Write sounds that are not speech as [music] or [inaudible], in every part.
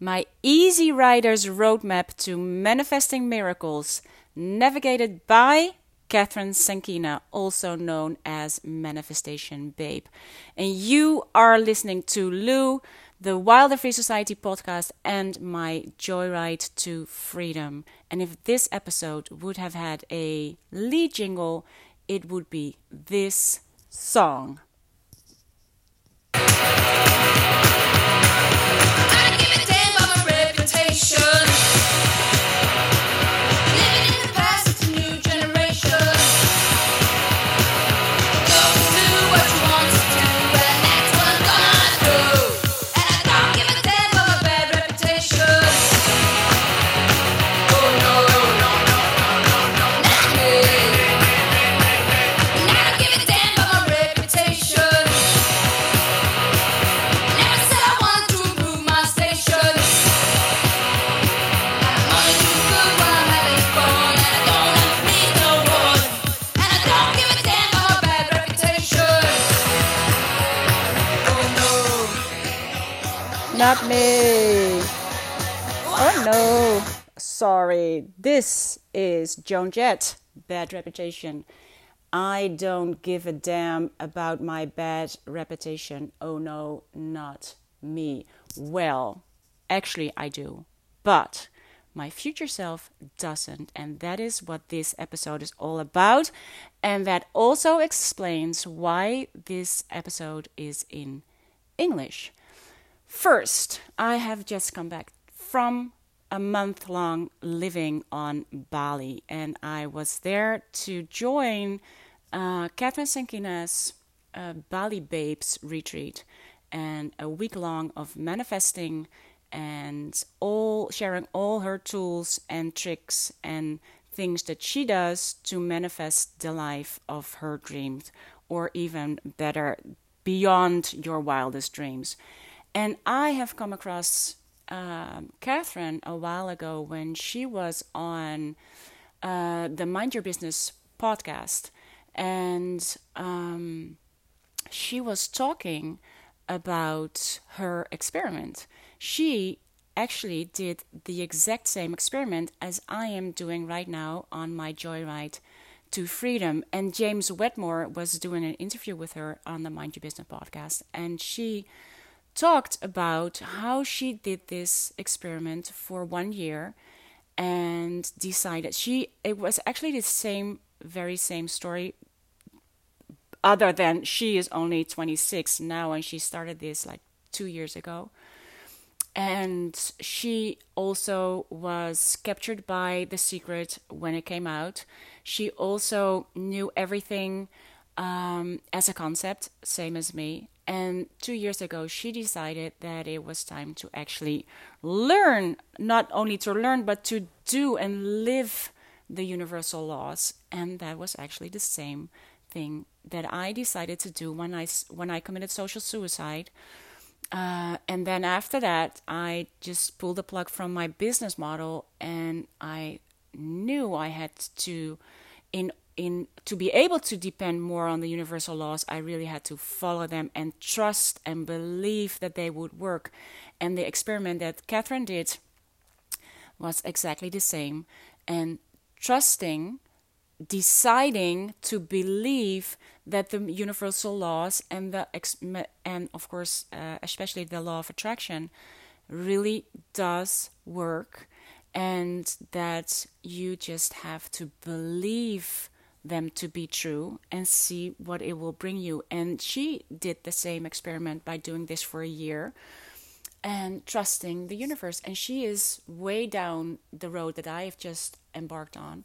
my Easy Rider's Roadmap to Manifesting Miracles, navigated by Catherine Zenkina, also known as Manifestation Babe. And you are listening to Lou, the Wilder Free Society podcast, and my Joyride to Freedom. And if this episode would have had a lead jingle, it would be this song. Not me. Oh no. Sorry. This is Joan Jett. Bad reputation. I don't give a damn about my bad reputation. Oh no, not me. Well, actually, I do. But my future self doesn't. And that is what this episode is all about. And that also explains why this episode is in English. First, I have just come back from a month long living on Bali, and I was there to join uh, Catherine Zenkina's uh, Bali Babes retreat and a week long of manifesting and all sharing all her tools and tricks and things that she does to manifest the life of her dreams, or even better, beyond your wildest dreams. And I have come across um, Catherine a while ago when she was on uh, the Mind Your Business podcast, and um, she was talking about her experiment. She actually did the exact same experiment as I am doing right now on my joyride to freedom. And James Wedmore was doing an interview with her on the Mind Your Business podcast, and she talked about how she did this experiment for one year and decided she it was actually the same very same story other than she is only 26 now and she started this like 2 years ago. And she also was captured by the secret when it came out. She also knew everything um, as a concept same as me and two years ago, she decided that it was time to actually learn, not only to learn, but to do and live the universal laws. And that was actually the same thing that I decided to do when I, when I committed social suicide. Uh, and then after that, I just pulled the plug from my business model and I knew I had to, in in to be able to depend more on the universal laws, I really had to follow them and trust and believe that they would work. And the experiment that Catherine did was exactly the same. And trusting, deciding to believe that the universal laws and the and of course uh, especially the law of attraction really does work and that you just have to believe them to be true and see what it will bring you. And she did the same experiment by doing this for a year and trusting the universe. And she is way down the road that I have just embarked on.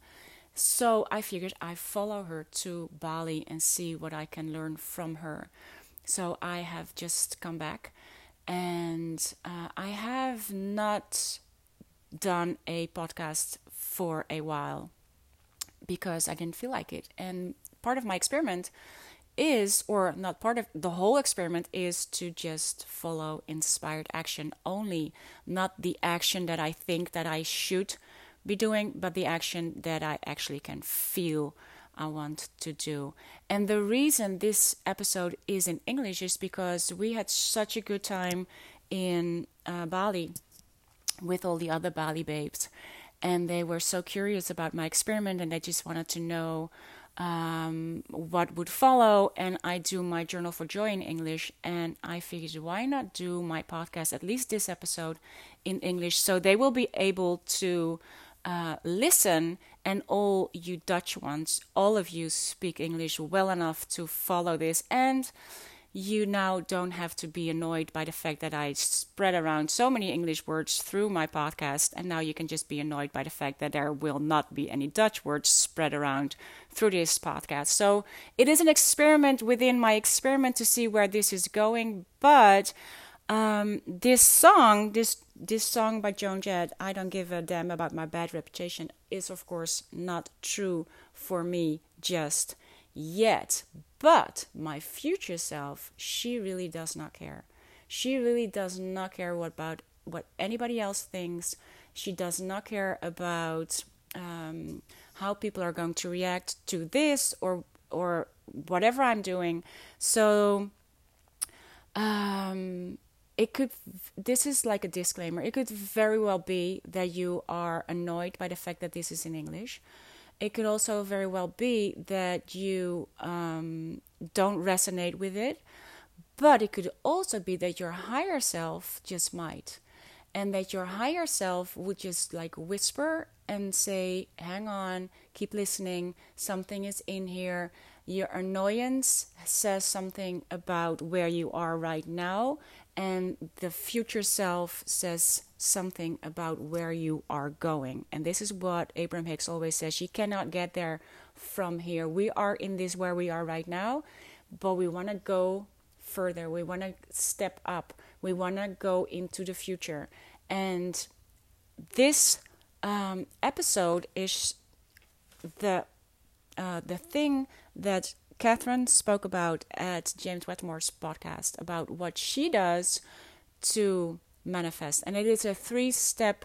So I figured I follow her to Bali and see what I can learn from her. So I have just come back and uh, I have not done a podcast for a while because I didn't feel like it. And part of my experiment is, or not part of the whole experiment, is to just follow inspired action only, not the action that I think that I should be doing, but the action that I actually can feel I want to do. And the reason this episode is in English is because we had such a good time in uh, Bali with all the other Bali babes. And they were so curious about my experiment and they just wanted to know um, what would follow. And I do my Journal for Joy in English. And I figured, why not do my podcast, at least this episode, in English? So they will be able to uh, listen. And all you Dutch ones, all of you speak English well enough to follow this. And you now don't have to be annoyed by the fact that I spread around so many English words through my podcast, and now you can just be annoyed by the fact that there will not be any Dutch words spread around through this podcast. So it is an experiment within my experiment to see where this is going, but. Um, this song, this this song by Joan Jett, I don't give a damn about my bad reputation, is of course not true for me just yet. But my future self, she really does not care. She really does not care what about what anybody else thinks. She does not care about um, how people are going to react to this or or whatever I'm doing. So um, it could. This is like a disclaimer. It could very well be that you are annoyed by the fact that this is in English it could also very well be that you um, don't resonate with it, but it could also be that your higher self just might. And that your higher self would just like whisper and say, Hang on, keep listening, something is in here. Your annoyance says something about where you are right now, and the future self says something about where you are going. And this is what Abraham Hicks always says you cannot get there from here. We are in this where we are right now, but we want to go further. We want to step up. We want to go into the future. And this um, episode is the uh, the thing that Catherine spoke about at James Wedmore's podcast about what she does to manifest. And it is a three step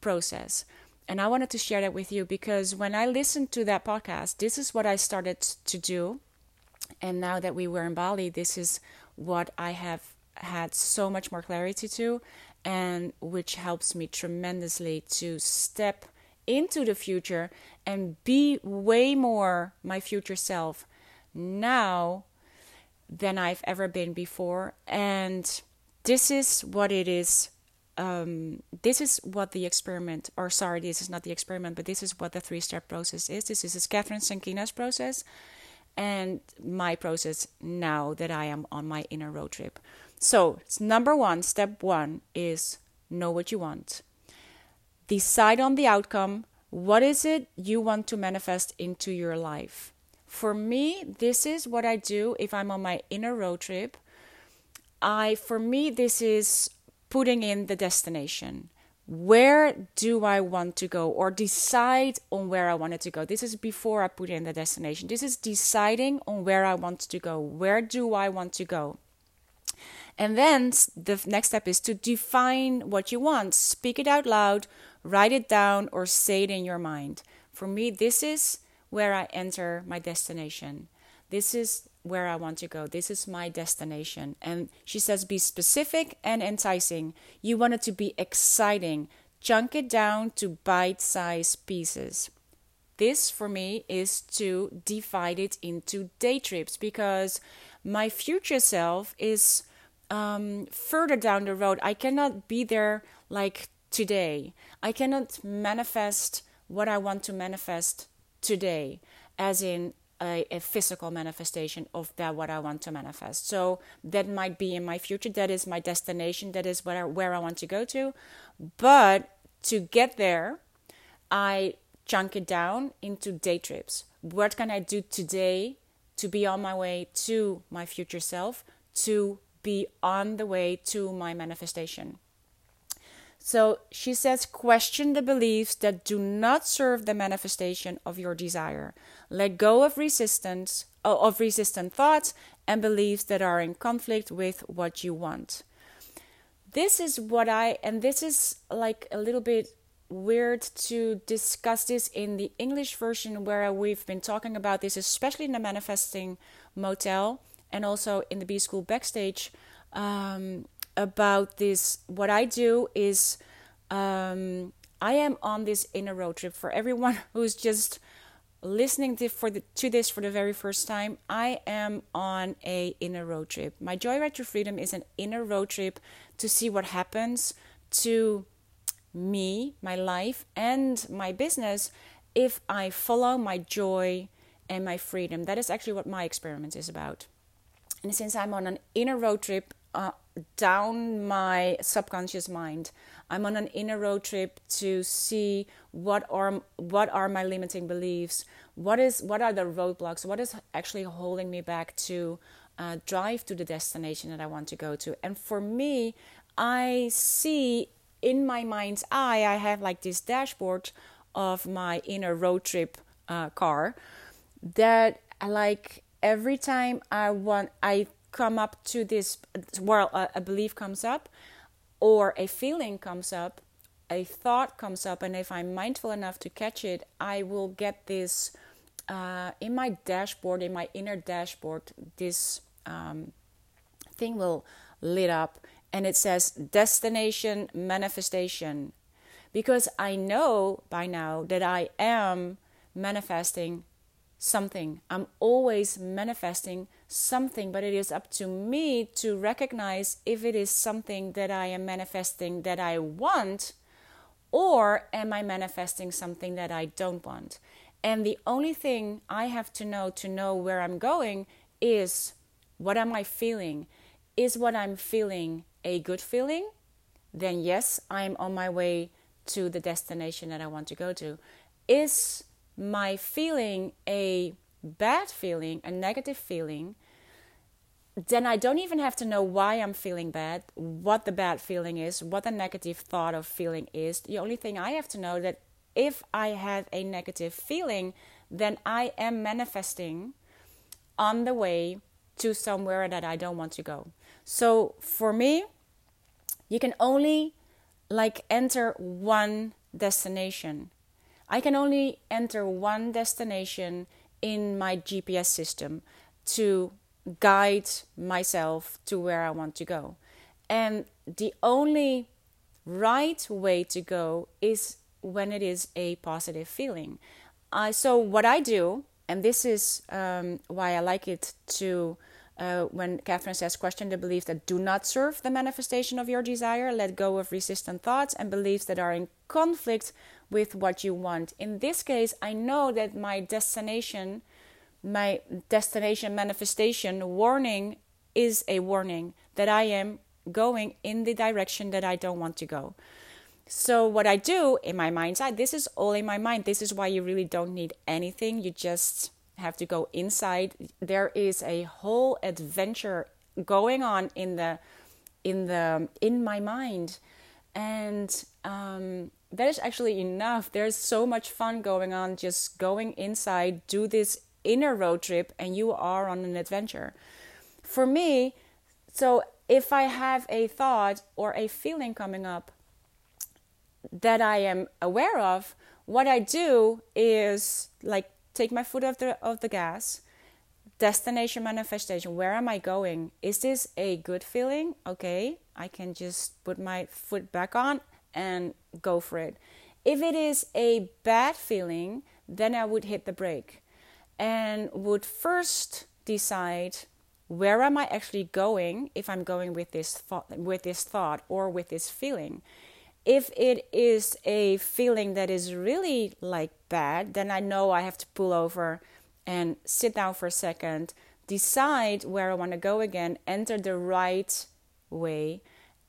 process. And I wanted to share that with you because when I listened to that podcast, this is what I started to do. And now that we were in Bali, this is what I have had so much more clarity to, and which helps me tremendously to step into the future and be way more my future self now than I've ever been before. And this is what it is. Um, this is what the experiment, or sorry, this is not the experiment, but this is what the three step process is. This is Catherine Zenkina's process and my process now that I am on my inner road trip. So, number one, step one is know what you want. Decide on the outcome. What is it you want to manifest into your life? For me, this is what I do if I'm on my inner road trip. I for me this is putting in the destination. Where do I want to go or decide on where I wanted to go? This is before I put in the destination. This is deciding on where I want to go. Where do I want to go? And then the next step is to define what you want. Speak it out loud, write it down, or say it in your mind. For me, this is where I enter my destination. This is where I want to go. This is my destination. And she says, be specific and enticing. You want it to be exciting. Chunk it down to bite sized pieces. This for me is to divide it into day trips because my future self is um, further down the road. I cannot be there like today. I cannot manifest what I want to manifest today, as in a, a, physical manifestation of that what I want to manifest. So that might be in my future. That is my destination. That is where where I want to go to. But to get there, I chunk it down into day trips. What can I do today to be on my way to my future self? To be on the way to my manifestation. So she says, question the beliefs that do not serve the manifestation of your desire. Let go of resistance, of resistant thoughts and beliefs that are in conflict with what you want. This is what I, and this is like a little bit weird to discuss this in the English version where we've been talking about this, especially in the Manifesting Motel and also in the B School backstage. Um, about this what i do is Um, I am on this inner road trip for everyone [laughs] who's just listening to, for the, to this for the very first time. I am on a inner road trip. My Joyride to Freedom is an inner road trip to see what happens to me, my life, and my business if I follow my joy and my freedom. That is actually what my experiment is about. And since I'm on an inner road trip uh, down my subconscious mind, I'm on an inner road trip to see what are what are my limiting beliefs, what is what are the roadblocks, what is actually holding me back to uh, drive to the destination that I want to go to. And for me, I see in my mind's eye, I have like this dashboard of my inner road trip uh, car that like every time I want I come up to this well a, a belief comes up or a feeling comes up a thought comes up and if I'm mindful enough to catch it I will get this uh, in my dashboard in my inner dashboard this um, thing will lit up and it says destination manifestation because I know by now that I am manifesting something. I'm always manifesting something, but it is up to me to recognize if it is something that I am manifesting that I want or am I manifesting something that I don't want. And the only thing I have to know to know where I'm going is what am I feeling? Is what I'm feeling a good feeling? Then yes, I'm on my way to the destination that I want to go to. Is my feeling a bad feeling, a negative feeling, then I don't even have to know why I'm feeling bad, what the bad feeling is, what the negative thought of feeling is. The only thing I have to know that if I have a negative feeling, then I am manifesting on the way to somewhere that I don't want to go. So for me, you can only like enter one destination. I can only enter one destination in my GPS system to guide myself to where I want to go. And the only right way to go is when it is a positive feeling. Uh, so, what I do, and this is um, why I like it to uh, when Catherine says, question the beliefs that do not serve the manifestation of your desire, let go of resistant thoughts and beliefs that are in conflict with what you want. In this case, I know that my destination, my destination manifestation warning is a warning that I am going in the direction that I don't want to go. So, what I do in my mind's eye, this is all in my mind. This is why you really don't need anything. You just have to go inside. There is a whole adventure going on in the in the in my mind, and um, that is actually enough. There's so much fun going on just going inside, do this inner road trip, and you are on an adventure. For me, so if I have a thought or a feeling coming up that I am aware of, what I do is like take my foot off the of the gas destination manifestation where am i going is this a good feeling okay i can just put my foot back on and go for it. If it is a bad feeling then i would hit the brake and would first decide where am i actually going if i'm going with this thought with this thought or with this feeling. If it is a feeling that is really like bad, then I know I have to pull over and sit down for a second, decide where I want to go again, enter the right way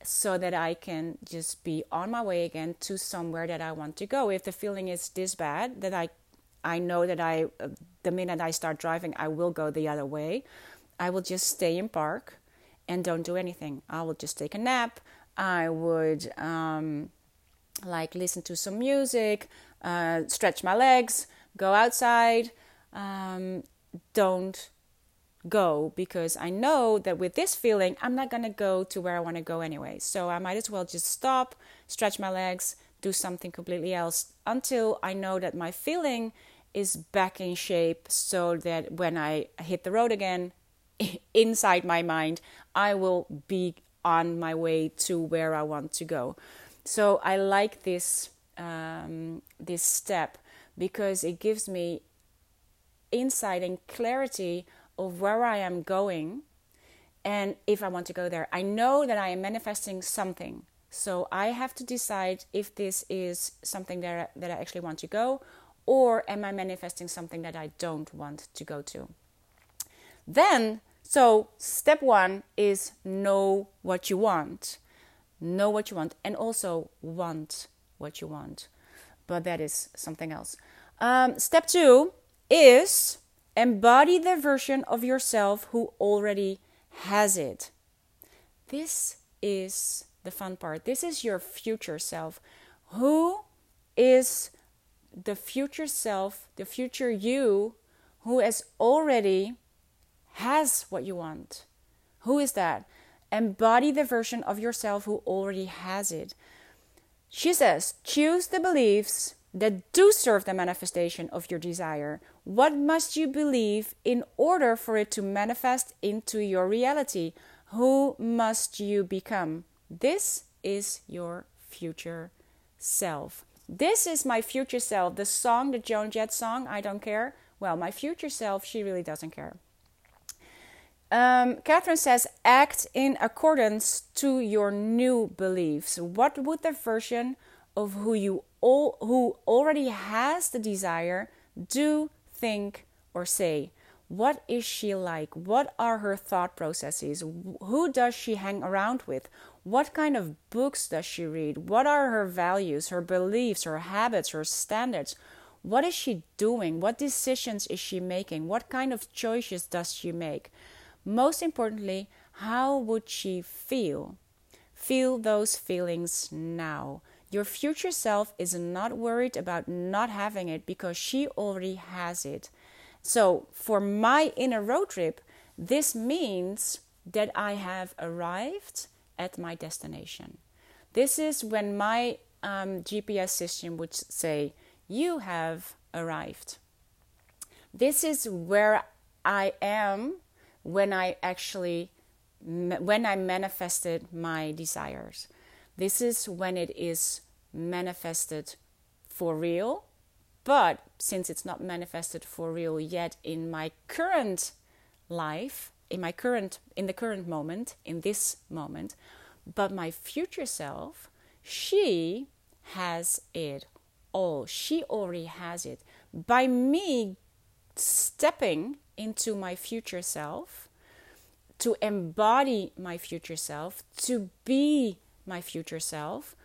so that I can just be on my way again to somewhere that I want to go. If the feeling is this bad that I I know that I the minute I start driving I will go the other way, I will just stay in park and don't do anything. I will just take a nap. I would um, like listen to some music, uh, stretch my legs, go outside. Um, don't go because I know that with this feeling, I'm not going to go to where I want to go anyway. So I might as well just stop, stretch my legs, do something completely else until I know that my feeling is back in shape so that when I hit the road again, [laughs] inside my mind, I will be on my way to where I want to go. So I like this um, this step because it gives me insight and clarity of where I am going and if I want to go there. I know that I am manifesting something. So I have to decide if this is something that I, that I actually want to go or am I manifesting something that I don't want to go to. Then, so step 1 is know what you want. Know what you want and also want what you want. But that is something else. Um, step 2 is embody the version of yourself who already has it. This is the fun part. This is your future self. Who is the future self, the future you who has already has what you want? Who is that? Embody the version of yourself who already has it. She says, choose the beliefs that do serve the manifestation of your desire. What must you believe in order for it to manifest into your reality? Who must you become? This is your future self. This is my future self. The song, the Joan Jett song, I don't care. Well, my future self, she really doesn't care. Um, Catherine says, act in accordance to your new beliefs. What would the version of who you all, who already has the desire do, think, or say? What is she like? What are her thought processes? Who does she hang around with? What kind of books does she read? What are her values, her beliefs, her habits, her standards? What is she doing? What decisions is she making? What kind of choices does she make? Most importantly, how would she feel? Feel those feelings now. Your future self is not worried about not having it because she already has it. So, for my inner road trip, this means that I have arrived at my destination. This is when my um, GPS system would say, You have arrived. This is where I am when I actually when I manifested my desires. This is when it is manifested for real but since it's not manifested for real yet in my current life, in my current in the current moment, in this moment, but my future self, she has it all. She already has it. By me stepping into my future self, to embody my future self, to be my future self,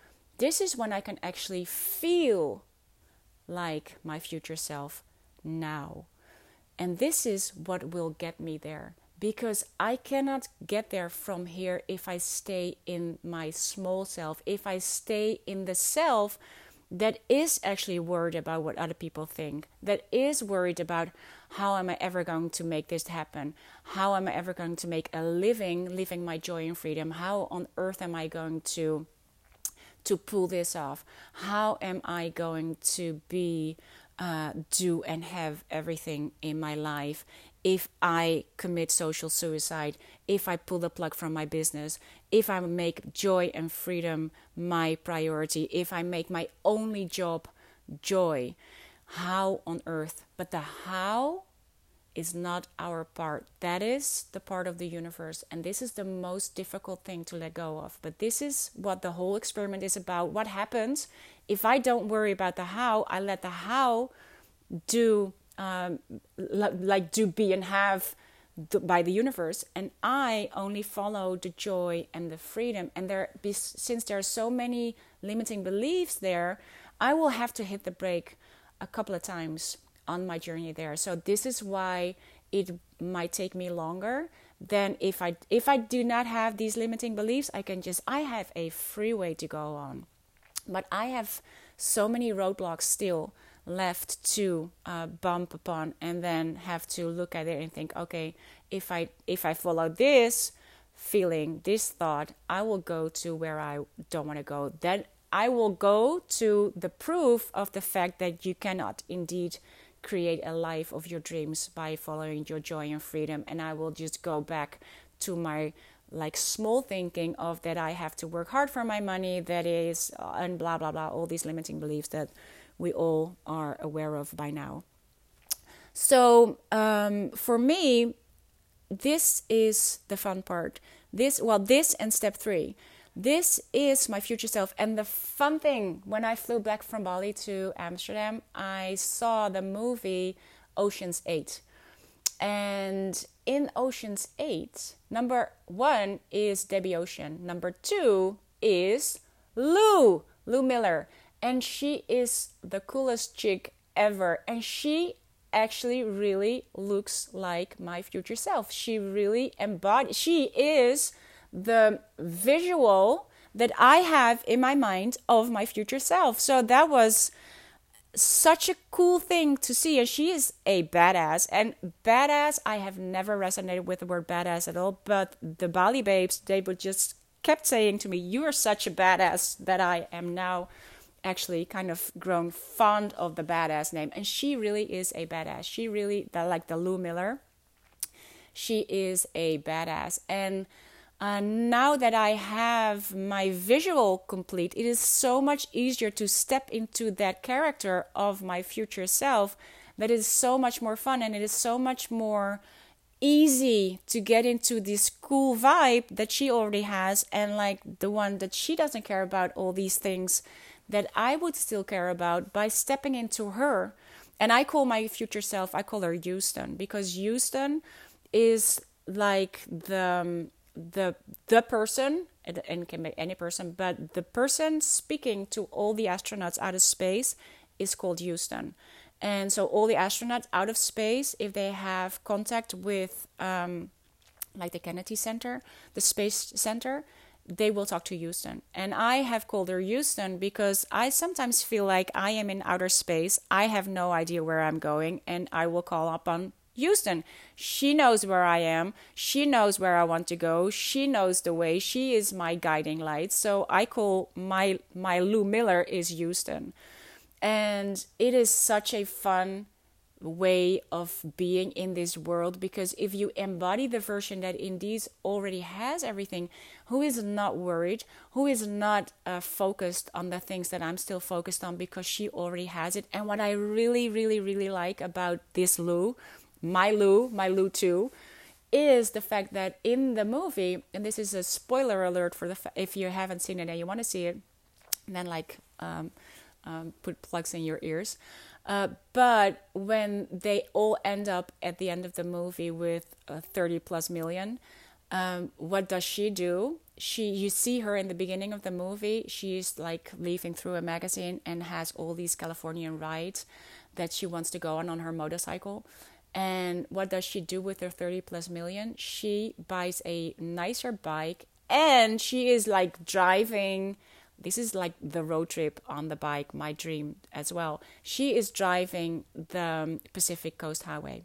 this is when I can actually feel like my future self now. And this is what will get me there because I cannot get there from here if I stay in my small self, if I stay in the self that is actually worried about what other people think, that is worried about how am I ever going to make this happen? How am I ever going to make a living, living my joy and freedom? How on earth am I going to to pull this off? How am I going to be, uh, do and have everything in my life if I commit social suicide, if I pull the plug from my business, if I make joy and freedom my priority, if I make my only job joy? How on earth? But the how is not our part. That is the part of the universe. And this is the most difficult thing to let go of. But this is what the whole experiment is about. What happens if I don't worry about the how, I let the how do, um, like, do be and have by the universe and i only follow the joy and the freedom and there since there are so many limiting beliefs there i will have to hit the brake a couple of times on my journey there. So this is why it might take me longer than if I if I do not have these limiting beliefs, I can just I have a free way to go on. But I have so many roadblocks still left to uh, bump upon and then have to look at it and think okay if i if i follow this feeling this thought i will go to where i don't want to go then i will go to the proof of the fact that you cannot indeed create a life of your dreams by following your joy and freedom. And I will just go back to my like small thinking of that I have to work hard for my money, that is, and blah, blah, blah, all these limiting beliefs that we all are aware of by now. So um, for me, this is the fun part. This, well, this and step three. This is my future self. And the fun thing, when I flew back from Bali to Amsterdam, I saw the movie Ocean's 8. And in Ocean's 8, number one is Debbie Ocean. Number two is Lou, Lou Miller. And she is the coolest chick ever. And she actually really looks like my future self. She really embodies, she is the visual that I have in my mind of my future self. So that was such a cool thing to see. And she is a badass. And badass, I have never resonated with the word badass at all. But the Bali babes, they would just kept saying to me, You are such a badass that I am now actually kind of grown fond of the badass name. And she really is a badass. She really, like the Lou Miller, she is a badass. And uh, now that I have my visual complete, it is so much easier to step into that character of my future self. That is so much more fun and it is so much more easy to get into this cool vibe that she already has and like the one that she doesn't care about all these things that I would still care about by stepping into her. And I call my future self, I call her Houston because Houston is like the um, the the person and can be any person but the person speaking to all the astronauts out of space is called houston. And so all the astronauts out of space if they have contact with um, like the kennedy center the space center they will talk to houston. And i have called her houston because i sometimes feel like i am in outer space. I have no idea where i'm going and i will call upon Houston. She knows where I am. She knows where I want to go. She knows the way. She is my guiding light. So I call my my Lou Miller is Houston. And it is such a fun way of being in this world because if you embody the version that indeed already has everything, who is not worried, who is not uh, focused on the things that I'm still focused on because she already has it. And what I really, really, really like about this Lou my Lou, my Lou 2, is the fact that in the movie, and this is a spoiler alert for the fa- if you haven't seen it and you want to see it, then like um, um, put plugs in your ears. Uh, but when they all end up at the end of the movie with uh, 30 plus million, um, what does she do? She, you see her in the beginning of the movie. She's like leafing through a magazine and has all these Californian rides that she wants to go on on her motorcycle. And what does she do with her 30 plus million? She buys a nicer bike and she is like driving. This is like the road trip on the bike, my dream as well. She is driving the Pacific Coast Highway.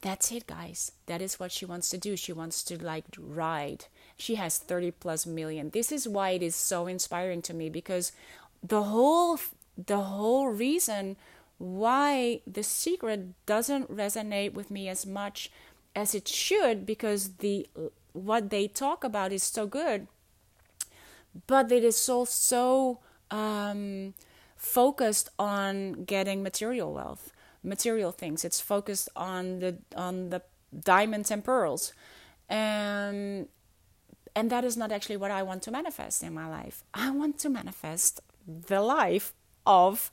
That's it, guys. That is what she wants to do. She wants to like ride. She has 30 plus million. This is why it is so inspiring to me because the whole the whole reason why the secret doesn't resonate with me as much as it should because the what they talk about is so good but it is so so um, focused on getting material wealth material things. It's focused on the on the diamonds and pearls. And and that is not actually what i want to manifest in my life. I want to manifest the life of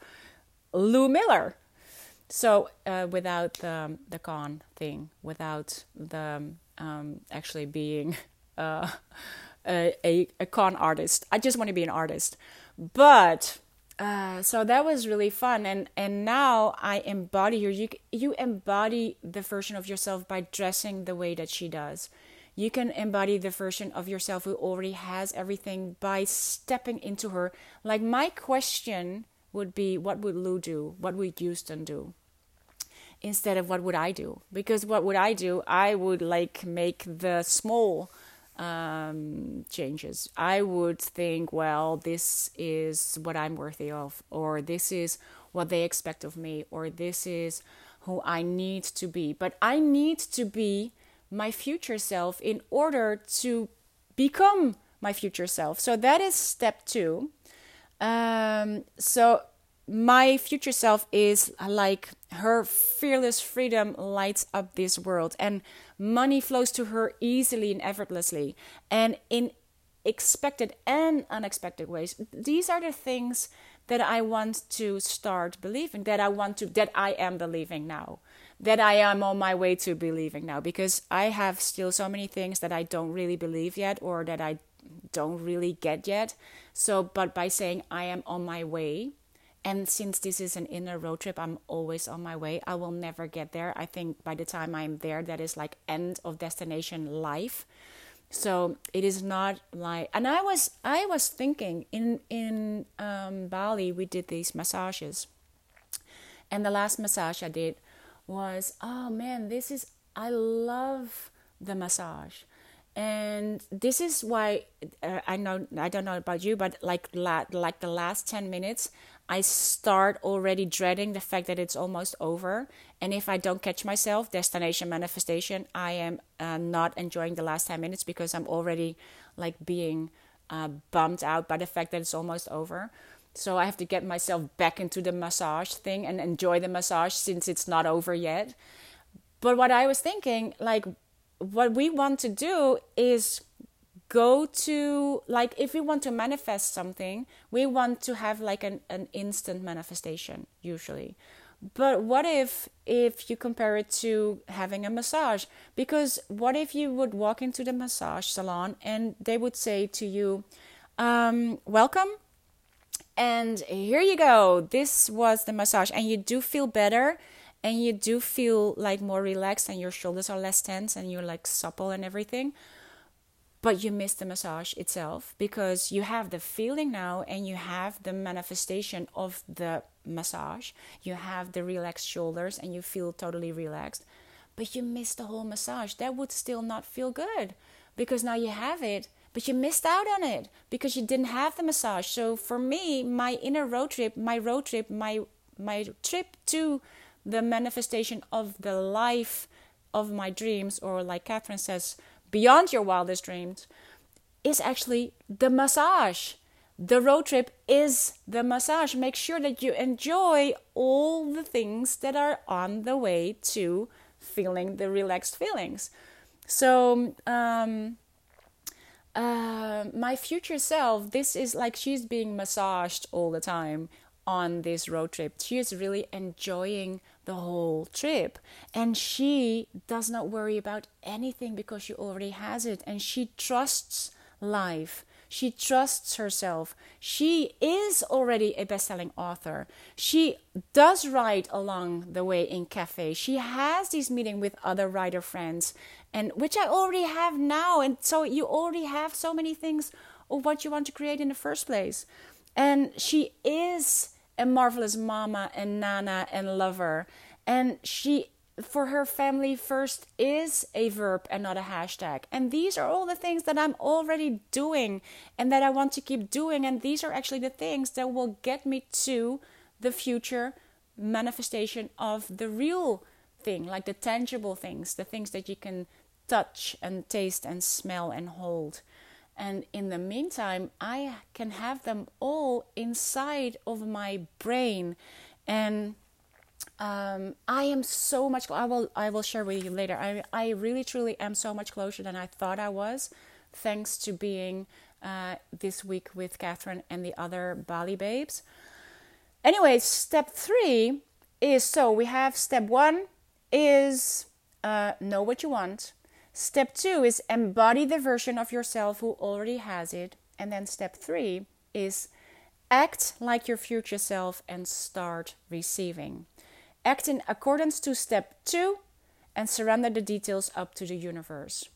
Lou Miller. So uh, without the the con thing, without the um, actually being [laughs] uh, a, a, con artist, I just want to be an artist. But uh, so that was really fun, and and now I embody her. You you embody the version of yourself by dressing the way that she does. You can embody the version of yourself who already has everything by stepping into her. Like my question would be what would Lou do? What would Houston do? Instead of what would I do? Because what would I do? I would like make the small um, changes. I would think, well, this is what I'm worthy of, or this is what they expect of me, or this is who I need to be. But I need to be my future self in order to become my future self. So that is step two. Um, so my future self is like her fearless freedom lights up this world and money flows to her easily and effortlessly and in expected and unexpected ways. These are the things that i want to start believing that i want to that i am believing now that i am on my way to believing now because i have still so many things that i don't really believe yet or that i don't really get yet so but by saying i am on my way and since this is an inner road trip, I'm always on my way. I will never get there. I think by the time I'm there, that is like end of destination life. So it is not like, and I was I was thinking in in um, Bali we did these massages, and the last massage I did was oh man this is I love the massage and this is why uh, I know I don't know about you, but like la- like the last ten minutes, I start already dreading the fact that it's almost over. And if I don't catch myself, destination manifestation, I am uh, not enjoying the last 10 minutes because I'm already like being uh, bummed out by the fact that it's almost over. So I have to get myself back into the massage thing and enjoy the massage since it's not over yet. But what I was thinking, like, what we want to do is go to like if we want to manifest something we want to have like an, an instant manifestation usually. But what if if you compare it to having a massage? Because what if you would walk into the massage salon and they would say to you um, welcome and here you go. This was the massage and you do feel better and you do feel like more relaxed and your shoulders are less tense and you're like supple and everything but you miss the massage itself because you have the feeling now and you have the manifestation of the massage. You have the relaxed shoulders and you feel totally relaxed, but you miss the whole massage. That would still not feel good because now you have it, but you missed out on it because you didn't have the massage. So for me, my inner road trip, my road trip, my my trip to the manifestation of the life of my dreams, or like Catherine says, beyond your wildest dreams is actually the massage. The road trip is the massage. Make sure that you enjoy all the things that are on the way to feeling the relaxed feelings. So, um, uh, my future self, this is like she's being massaged all the time on this road trip. She is really enjoying the whole trip and she does not worry about anything because she already has it and she trusts life. She trusts herself. She is already a best-selling author. She does write along the way in cafe. She has these meetings with other writer friends and which I already have now and so you already have so many things of what you want to create in the first place. And she is a marvelous mama and nana and lover. And she, for her family first, is a verb and not a hashtag. And these are all the things that I'm already doing and that I want to keep doing. And these are actually the things that will get me to the future manifestation of the real thing, like the tangible things, the things that you can touch and taste and smell and hold. And in the meantime, I can have them all inside of my brain. And um, I am so much. I will. I will share with you later. I. I really, truly am so much closer than I thought I was, thanks to being uh, this week with Catherine and the other Bali babes. Anyway, step three is so we have step one is uh, know what you want. Step two is embody the version of yourself who already has it. And then step three is act like your future self and start receiving. Act in accordance to step two and surrender the details up to the universe.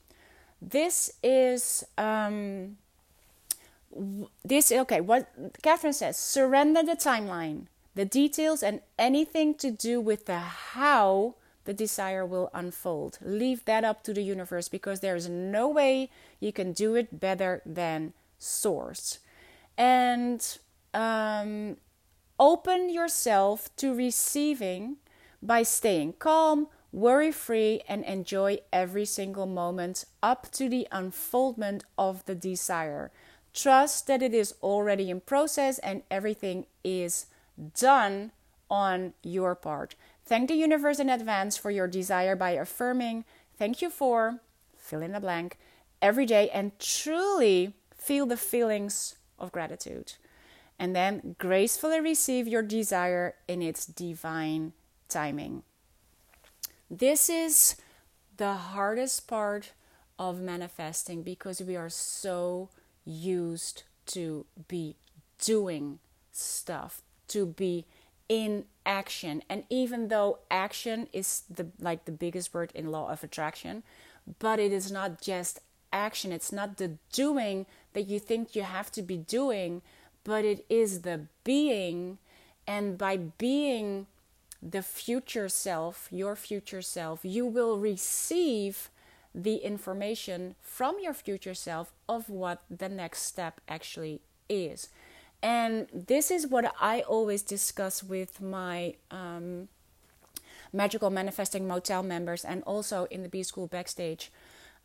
This is um, this okay. What Catherine says: surrender the timeline, the details, and anything to do with the how the desire will unfold. Leave that up to the universe because there's no way you can do it better than Source. And um, open yourself to receiving by staying calm, worry free, and enjoy every single moment up to the unfoldment of the desire. Trust that it is already in process and everything is done on your part. Thank the universe in advance for your desire by affirming, Thank you for fill in the blank every day and truly feel the feelings of gratitude. And then gracefully receive your desire in its divine timing. This is the hardest part of manifesting because we are so used to be doing stuff, to be in action. And even though action is the like the biggest word in law of attraction, but it is not just action, it's not the doing that you think you have to be doing, but it is the being and by being the future self, your future self, you will receive the information from your future self of what the next step actually is. And this is what I always discuss with my um, magical manifesting motel members and also in the B School backstage,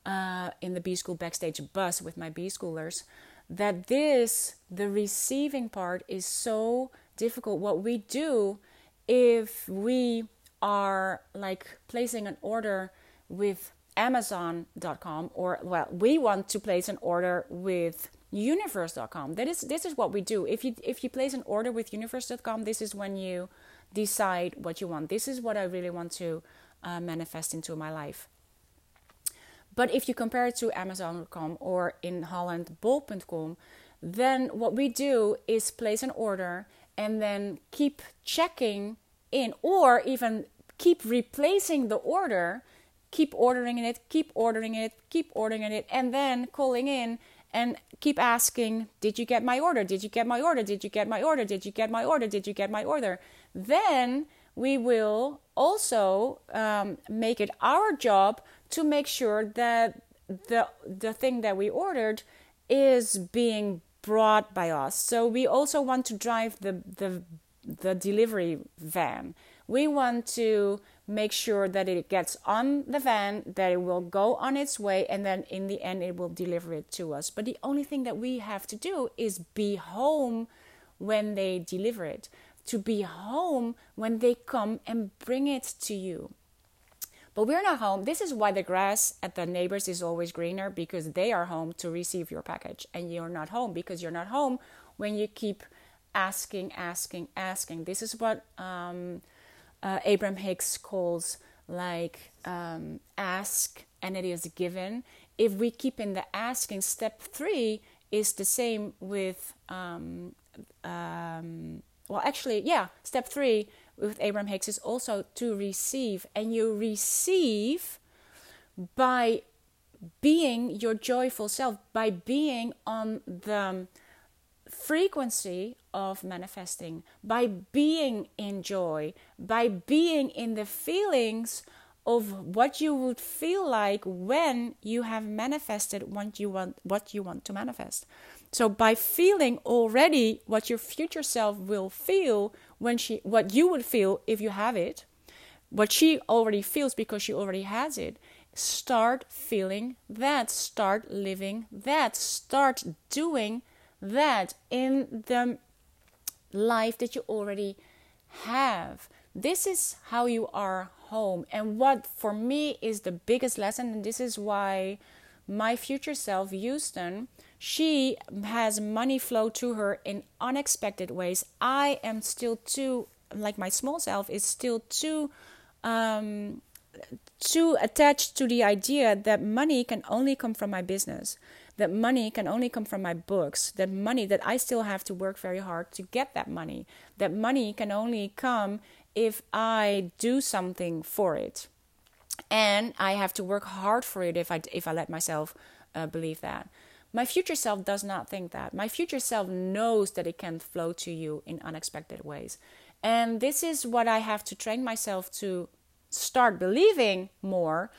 uh, in the B School backstage bus with my B schoolers. That this, the receiving part, is so difficult. What we do if we are like placing an order with amazon.com or well we want to place an order with universe.com that is this is what we do. If you if you place an order with universe.com this is when you decide what you want. This is what i really want to uh, manifest into my life. But if you compare it to amazon.com or in holland bol.com then what we do is place an order and then keep checking in or even keep replacing the order keep ordering it keep ordering it keep ordering it and then calling in and keep asking, Did you get my order? Did you get my order? Did you get my order? Did you get my order? Did you get my order? Then we will also um, make it our job to make sure that the the thing that we ordered is being brought by us. So we also want to drive the the the delivery van. We want to make sure that it gets on the van, that it will go on its way, and then in the end it will deliver it to us. But the only thing that we have to do is be home when they deliver it, to be home when they come and bring it to you. But we're not home. This is why the grass at the neighbors is always greener because they are home to receive your package and you're not home because you're not home when you keep asking, asking, asking. This is what um, uh, Abraham Hicks calls like um, ask and it is given. If we keep in the asking, step three is the same with, um, um, well, actually, yeah, step three with Abraham Hicks is also to receive. And you receive by being your joyful self, by being on the frequency of manifesting, by being in joy, by being in the feelings of what you would feel like when you have manifested what you want what you want to manifest. So by feeling already what your future self will feel when she what you would feel if you have it, what she already feels because she already has it, start feeling that, start living that, start doing that in the life that you already have. This is how you are home. And what for me is the biggest lesson, and this is why my future self, Houston, she has money flow to her in unexpected ways. I am still too, like my small self, is still too. Um, too attached to the idea that money can only come from my business that money can only come from my books, that money that I still have to work very hard to get that money, that money can only come if I do something for it. And I have to work hard for it if I, if I let myself uh, believe that. My future self does not think that. My future self knows that it can flow to you in unexpected ways. And this is what I have to train myself to start believing more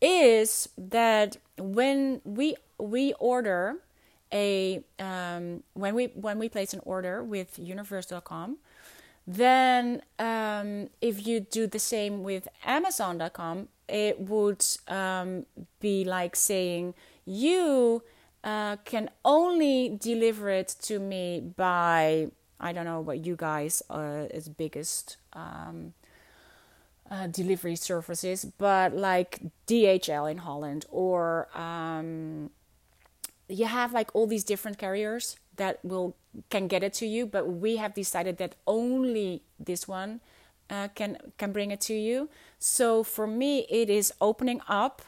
is that when we we order a um, when we when we place an order with universe.com then um, if you do the same with amazon.com it would um, be like saying you uh, can only deliver it to me by I don't know what you guys uh, is biggest um, uh, delivery services, but like DHL in Holland, or um, you have like all these different carriers that will can get it to you. But we have decided that only this one uh, can can bring it to you. So for me, it is opening up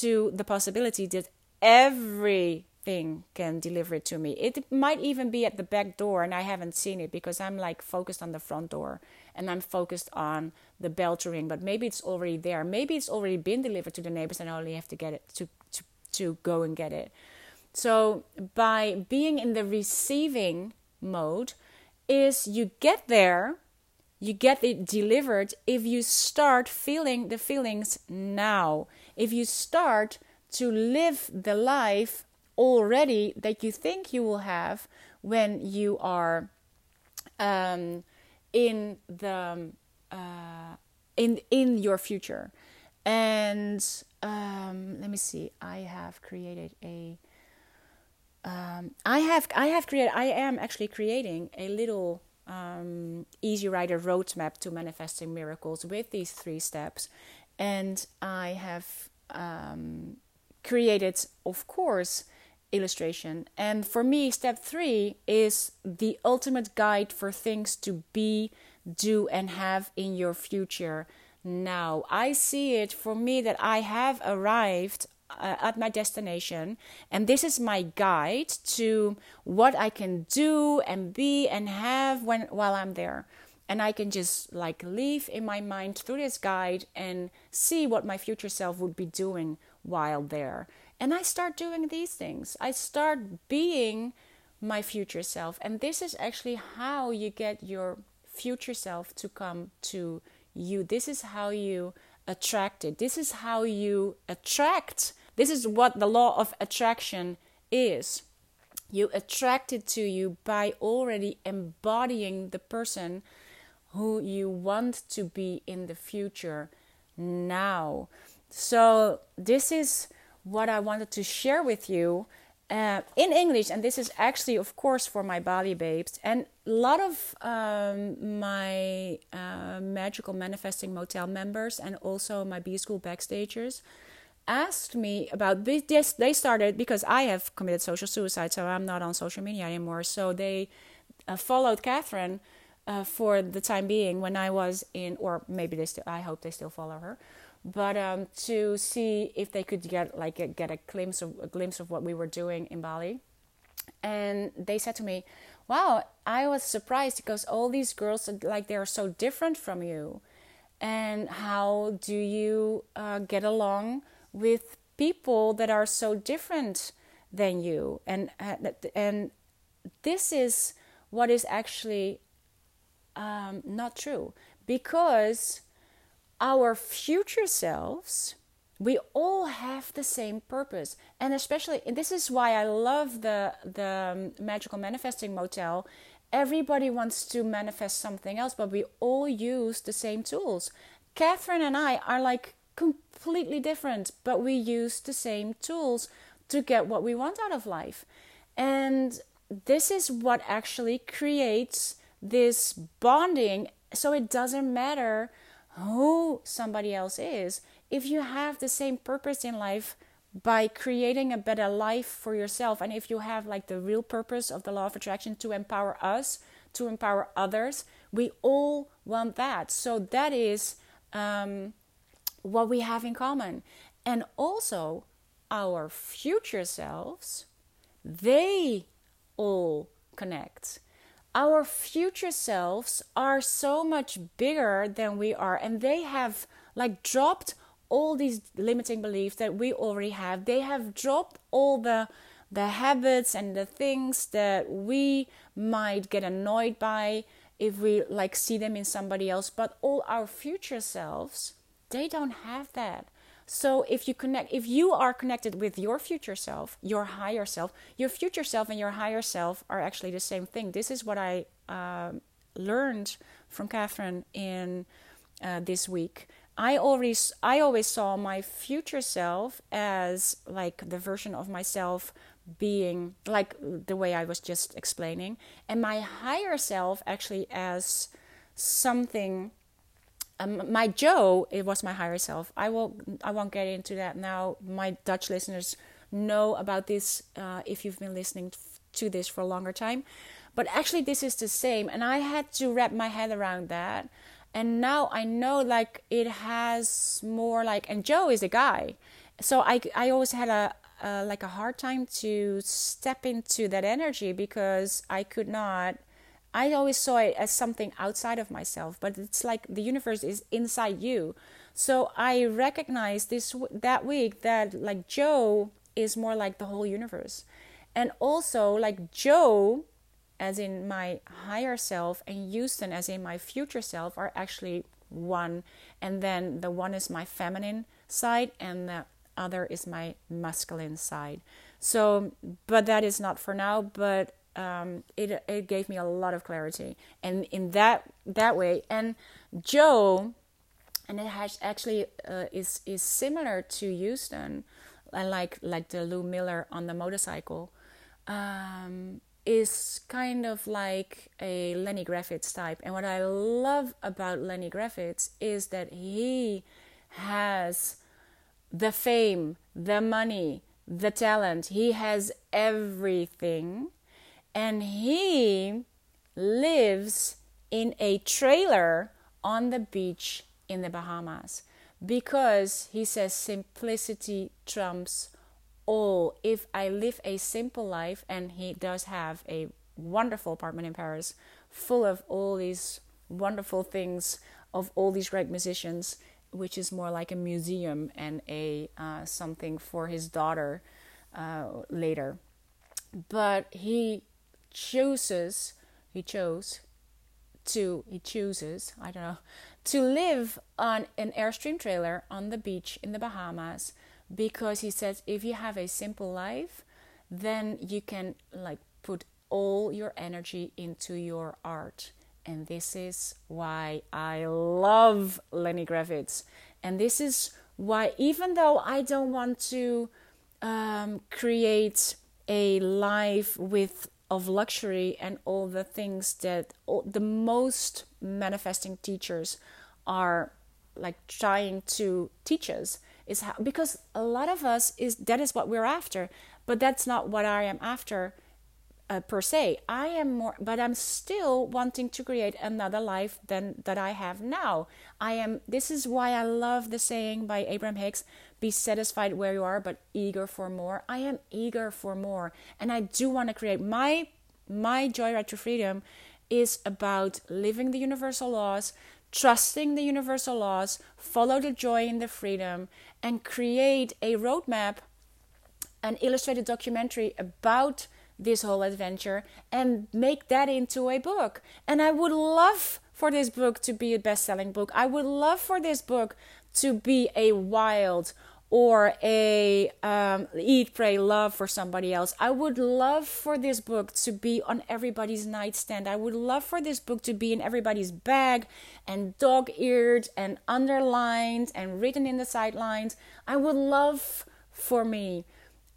to the possibility that everything can deliver it to me. It might even be at the back door and I haven't seen it because I'm like focused on the front door and I'm focused on the bell to ring, but maybe it's already there. Maybe it's already been delivered to the neighbors and I only have to get it to to to go and get it. So by being in the receiving mode is you get there, you get it delivered if you start feeling the feelings now. If you start to live the life already that you think you will have when you are um, in the uh, in in your future. And um, let me see. I have created a. Um, I have I have created I am actually creating a little um, easy rider roadmap to manifesting miracles with these three steps, and I have um, created, of course, illustration. And for me, step three is the ultimate guide for things to be, do, and have in your future now. I see it for me that I have arrived uh, at my destination, and this is my guide to what I can do and be and have when while I'm there. And I can just like live in my mind through this guide and see what my future self would be doing while there. And I start doing these things. I start being my future self. And this is actually how you get your future self to come to you. This is how you attract it. This is how you attract. This is what the law of attraction is. You attract it to you by already embodying the person who you want to be in the future now. So, this is what I wanted to share with you uh, in English. And this is actually, of course, for my Bali babes. And a lot of um, my uh, Magical Manifesting Motel members and also my B School backstagers asked me about this. They started because I have committed social suicide, so I'm not on social media anymore. So they uh, followed Kathrin. Uh, for the time being, when I was in, or maybe they still, I hope they still follow her but um, to see if they could get like a, get a glimpse of a glimpse of what we were doing in Bali. And they said to me, "Wow, I was surprised because all these girls like they are so different from you, and how do you uh, get along with people that are so different than you?" And and this is what is actually um, not true. Because our future selves we all have the same purpose. And especially and this is why i love the the um, magical manifesting motel. Everybody wants to manifest something else but we all use the same tools. Kathrin and i are like completely different but we use the same tools to get what we want out of life. And this is what actually creates this bonding. So it doesn't matter who somebody else is if you have the same purpose in life by creating a better life for yourself and if you have like the real purpose of the law of attraction to empower us to empower others we all want that. So that is um, what we have in common. And also our future selves they all connect. Our future selves are so much bigger than we are and they have like dropped all these limiting beliefs that we already have. They have dropped all the the habits and the things that we might get annoyed by if we like see them in somebody else. But all our future selves they don't have that so if you connect, if you are connected with your future self, your higher self, your future self and your higher self are actually the same thing. This is what I um, learned from Kathrin in uh, this week. I always I always saw my future self as like the version of myself being like the way I was just explaining, and my higher self actually as something. Um, my Joe, it was my higher self. I will. I won't get into that now. My Dutch listeners know about this uh, if you've been listening to this for a longer time. But actually, this is the same, and I had to wrap my head around that. And now I know, like it has more like. And Joe is a guy, so I I always had a, a like a hard time to step into that energy because I could not. I always saw it as something outside of myself, but it's like the universe is inside you. So I recognized this that week that like Joe is more like the whole universe. And also like Joe as in my higher self and Houston as in my future self are actually one and then the one is my feminine side and the other is my masculine side. So but that is not for now, but um, it it gave me a lot of clarity and in that that way and Joe and it has actually uh, is is similar to Houston and like like the Lou Miller on the motorcycle, um, is kind of like a Lenny Kravitz type. And what I love about Lenny Kravitz is that he has the fame, the money, the talent. He has everything, and he lives in a trailer on the beach in the Bahamas because he says simplicity trumps all. If I live a simple life, and he does have a wonderful apartment in Paris full of all these wonderful things of all these great musicians, which is more like a museum and a uh, something for his daughter uh, later. But he chooses, he chose to, he chooses, I don't know, to live on an Airstream trailer on the beach in the Bahamas because he says if you have a simple life, then you can like put all your energy into your art. And this is why I love Lenny Kravitz. And this is why, even though I don't want to um, create a life with of luxury and all the things that all, the most manifesting teachers are like trying to teach us is how because a lot of us is that is what we're after but that's not what i am after uh, per se. I am more but i'm still wanting to create another life than that i have now. I am this is why i love the saying by abraham hicks be satisfied where you are but eager for more. I am eager for more and i do want to create. My my joy right to freedom is about living the universal laws trusting the universal laws follow the joy and the freedom and create a roadmap an illustrated documentary about this whole adventure and make that into a book. And i would love for this book to be a best-selling book. I would love for this book to be a wild or a um, eat pray love for somebody else. I would love for this book to be on everybody's nightstand. I would love for this book to be in everybody's bag and dog-eared and underlined and written in the sidelines. I would love for me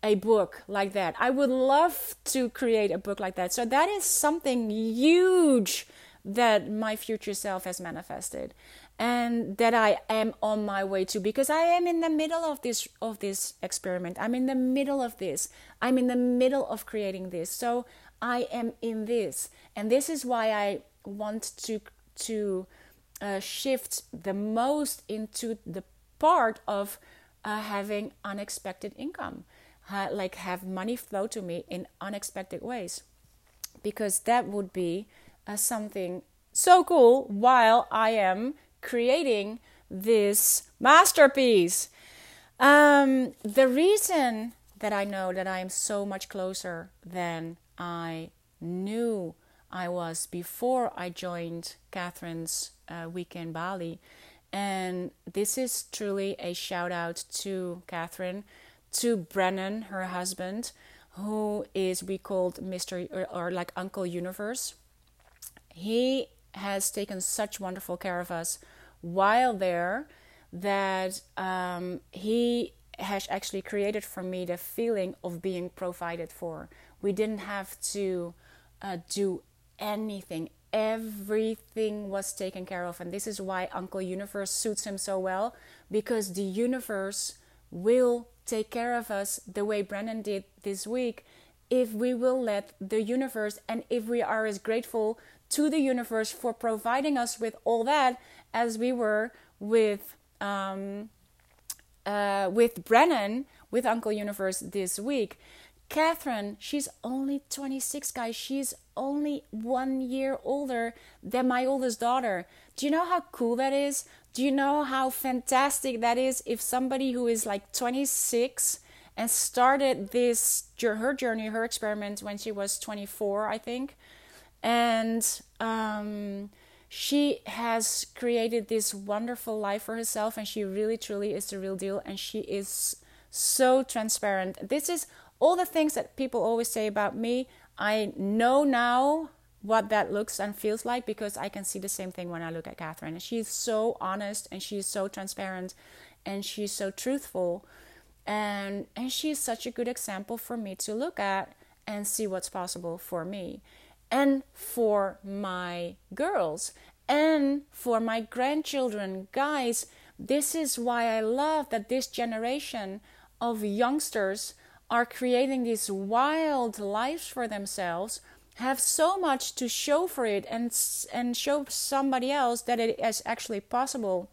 a book like that. I would love to create a book like that. So that is something huge that my future self has manifested and that I am on my way to because I am in the middle of this of this experiment. I'm in the middle of this. I'm in the middle of creating this. So I am in this, and this is why I want to to uh, shift the most into the part of uh, having unexpected income, uh, like have money flow to me in unexpected ways, because that would be uh, something so cool while I am creating this masterpiece. Um, the reason that I know that I am so much closer than I knew I was before I joined Kathrin's uh, weekend Bali. And this is truly a shout out to Kathrin, to Brennan, her husband, who is we called Mr. or, or like Uncle Universe. He has taken such wonderful care of us while there that um, he has actually created for me the feeling of being provided for. We didn't have to uh, do anything. Everything was taken care of. And this is why Uncle Universe suits him so well because the universe will take care of us the way Brennan did this week if we will let the universe and if we are as grateful to the universe for providing us with all that as we were with um, uh, with Brennan with Uncle Universe this week. Kathrin, she's only 26, guys. She's only one year older than my oldest daughter. Do you know how cool that is? Do you know how fantastic that is if somebody who is like 26 and started this her journey, her experiment when she was 24, I think, and um, she has created this wonderful life for herself, and she really truly is the real deal, and she is so transparent. This is all the things that people always say about me. I know now what that looks and feels like because I can see the same thing when I look at Kathrin. And she's so honest and she's so transparent and she's so truthful and and she's such a good example for me to look at and see what's possible for me and for my girls and for my grandchildren guys this is why i love that this generation of youngsters are creating these wild lives for themselves have so much to show for it and and show somebody else that it is actually possible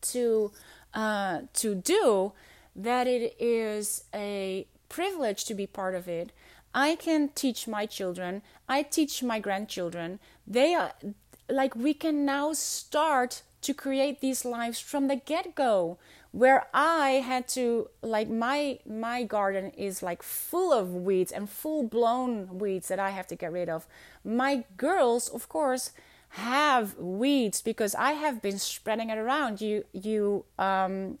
to uh, to do that it is a privilege to be part of it. I can teach my children, I teach my grandchildren. They are like we can now start to create these lives from the get-go where I had to like my my garden is like full of weeds and full blown weeds that I have to get rid of. My girls, of course, have weeds because I have been spreading it around. You you um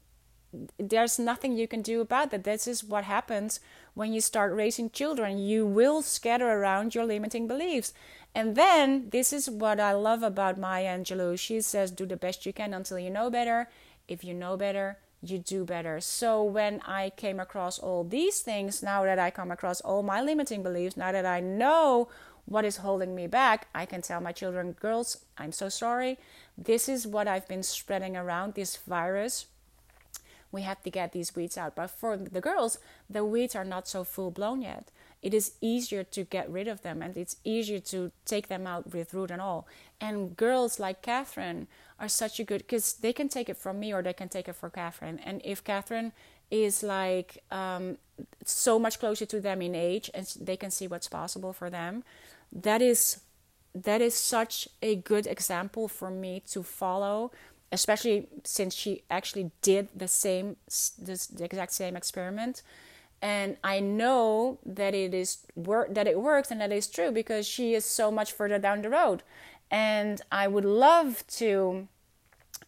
there's nothing you can do about that. This is what happens when you start raising children. You will scatter around your limiting beliefs. And then, this is what I love about Maya Angelou. She says, Do the best you can until you know better. If you know better, you do better. So, when I came across all these things, now that I come across all my limiting beliefs, now that I know what is holding me back, I can tell my children, Girls, I'm so sorry. This is what I've been spreading around this virus we have to get these weeds out. But for the girls, the weeds are not so full blown yet. It is easier to get rid of them and it's easier to take them out with root and all. And girls like Kathrin are such a good because they can take it from me or they can take it for Kathrin. And if Kathrin is like um, so much closer to them in age and they can see what's possible for them, that is that is such a good example for me to follow especially since she actually did the same this, the exact same experiment. And i know that it is work that it works and that is true because she is so much further down the road. And i would love to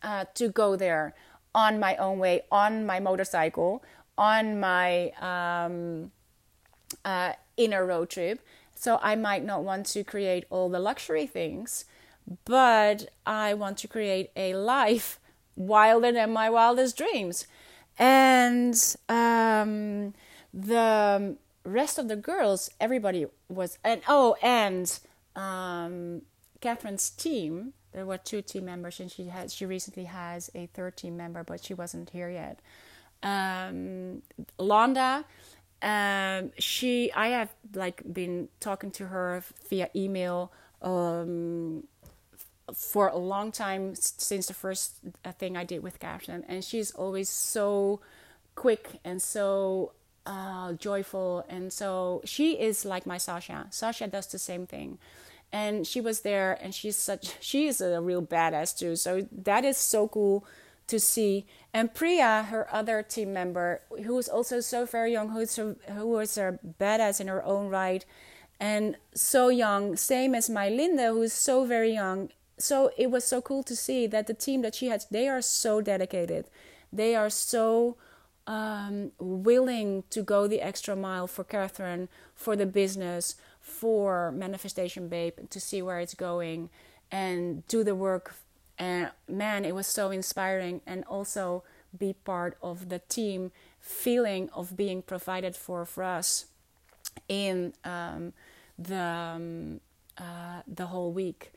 uh, to go there on my own way on my motorcycle on my um, uh, inner road trip. So i might not want to create all the luxury things but I want to create a life wilder than my wildest dreams. And um, the rest of the girls, everybody was, and oh, and um, Kathrin's team. There were two team members, and she had she recently has a third team member, but she wasn't here yet. Um, Londa, um, she I have like been talking to her via email um, for a long time since the first uh, thing I did with Kathrin, and she's always so quick and so uh, joyful, and so she is like my Sasha. Sasha does the same thing, and she was there, and she's such [laughs] she is a real badass too. So that is so cool to see. And Priya, her other team member, who is also so very young, who's a, who was a badass in her own right, and so young, same as my Linda, who's so very young so it was so cool to see that the team that she had they are so dedicated they are so um, willing to go the extra mile for kathrin for the business for manifestation babe to see where it's going and do the work. And man, it was so inspiring, and also be part of the team feeling of being provided for for us in um, the um, uh, the whole week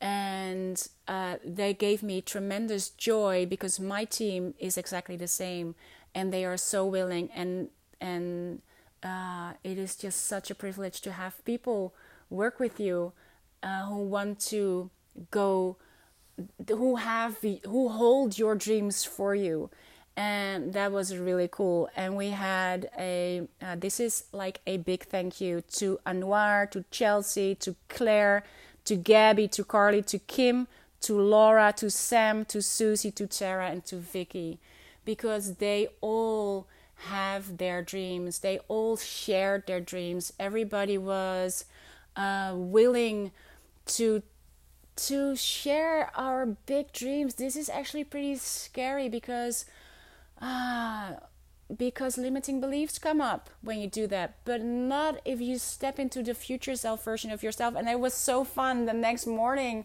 and uh, they gave me tremendous joy because my team is exactly the same and they are so willing and and uh, it is just such a privilege to have people work with you uh, who want to go who have who hold your dreams for you. And that was really cool. And we had a uh, this is like a big thank you to anwar to chelsea to claire to Gabby, to Carly, to Kim, to Laura, to Sam, to Susie, to Tara, and to Vicky, because they all have their dreams. They all shared their dreams. Everybody was uh, willing to to share our big dreams. This is actually pretty scary because uh, because limiting beliefs come up when you do that, but not if you step into the future self version of yourself. And it was so fun the next morning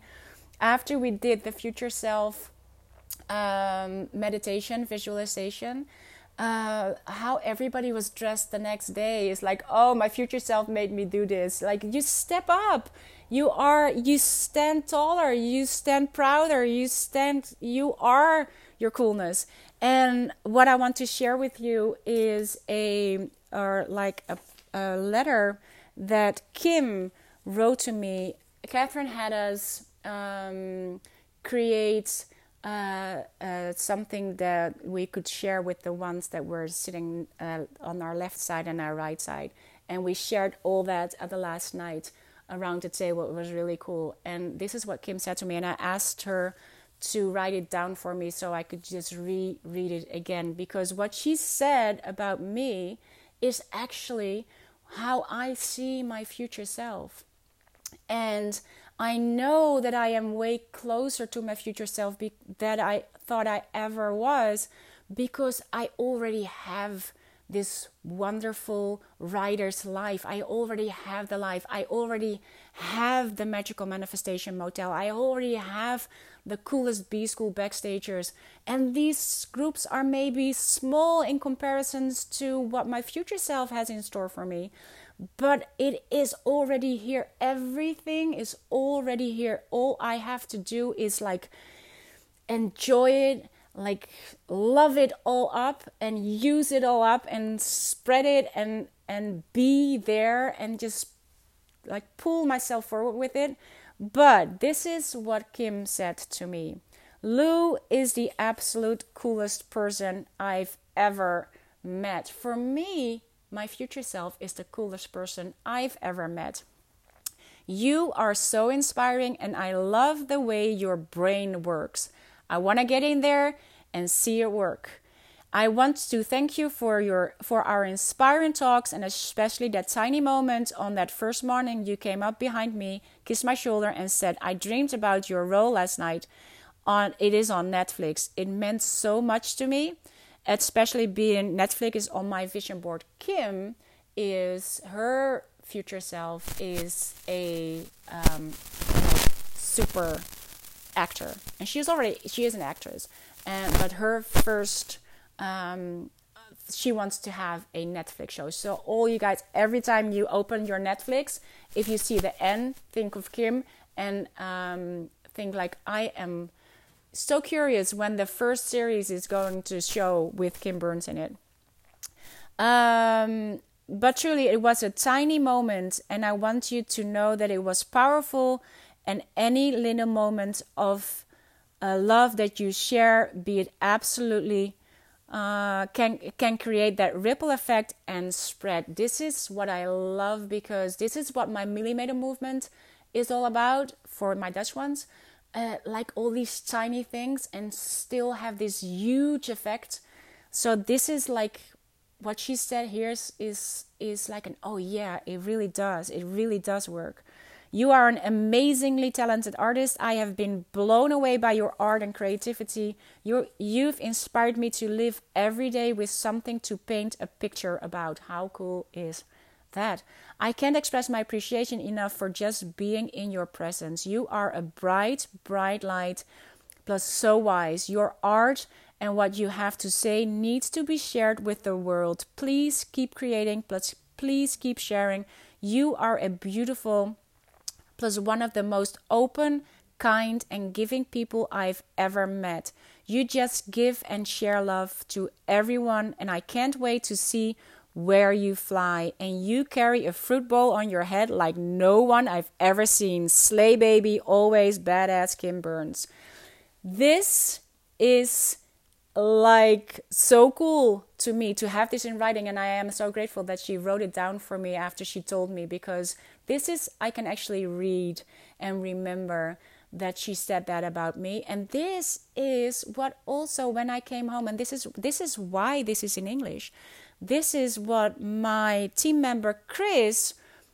after we did the future self um, meditation, visualization. Uh, how everybody was dressed the next day is like, oh, my future self made me do this. Like, you step up, you are, you stand taller, you stand prouder, you stand, you are your coolness. And what I want to share with you is a or like a, a letter that Kim wrote to me. Catherine had us um, create uh, uh, something that we could share with the ones that were sitting uh, on our left side and our right side. And we shared all that at the last night around the table. It was really cool. And this is what Kim said to me. And I asked her to write it down for me so I could just reread it again because what she said about me is actually how I see my future self. And I know that I am way closer to my future self be- that I thought I ever was because I already have this wonderful writer's life. I already have the life. I already have the magical manifestation motel. I already have the coolest B school backstagers. And these groups are maybe small in comparisons to what my future self has in store for me. But it is already here. Everything is already here. All I have to do is like enjoy it, like love it all up and use it all up and spread it and and be there and just like pull myself forward with it but this is what Kim said to me Lou is the absolute coolest person I've ever met. For me, my future self is the coolest person I've ever met. You are so inspiring, and I love the way your brain works. I want to get in there and see it work. I want to thank you for your for our inspiring talks and especially that tiny moment on that first morning you came up behind me, kissed my shoulder and said, "I dreamed about your role last night." On it is on Netflix. It meant so much to me, especially being Netflix is on my vision board. Kim is her future self is a um, super actor, and she's already she is an actress, and but her first um, she wants to have a Netflix show. So all you guys, every time you open your Netflix, if you see the N, think of Kim and um, think like I am so curious when the first series is going to show with Kim Burns in it. Um, but truly, it was a tiny moment, and I want you to know that it was powerful. And any little moment of uh, love that you share, be it absolutely uh, can can create that ripple effect and spread. This is what I love because this is what my millimeter movement is all about for my Dutch ones. Uh, like all these tiny things and still have this huge effect. So this is like what she said here is is, is like an oh yeah, it really does. It really does work. You are an amazingly talented artist. I have been blown away by your art and creativity. you you've inspired me to live every day with something to paint a picture about. How cool is that. I can't express my appreciation enough for just being in your presence. You are a bright, bright light, plus so wise. Your art and what you have to say needs to be shared with the world. Please keep creating, plus please keep sharing. You are a beautiful, plus one of the most open, kind, and giving people I've ever met. You just give and share love to everyone, and I can't wait to see where you fly. And you carry a fruit bowl on your head like no one I've ever seen. Slay baby, always badass Kim Burns. This is like so cool to me to have this in writing and i am so grateful that she wrote it down for me after she told me because this is i can actually read and remember that she said that about me. And this is what also when i came home and this is this is why this is in english. This is what my team member chris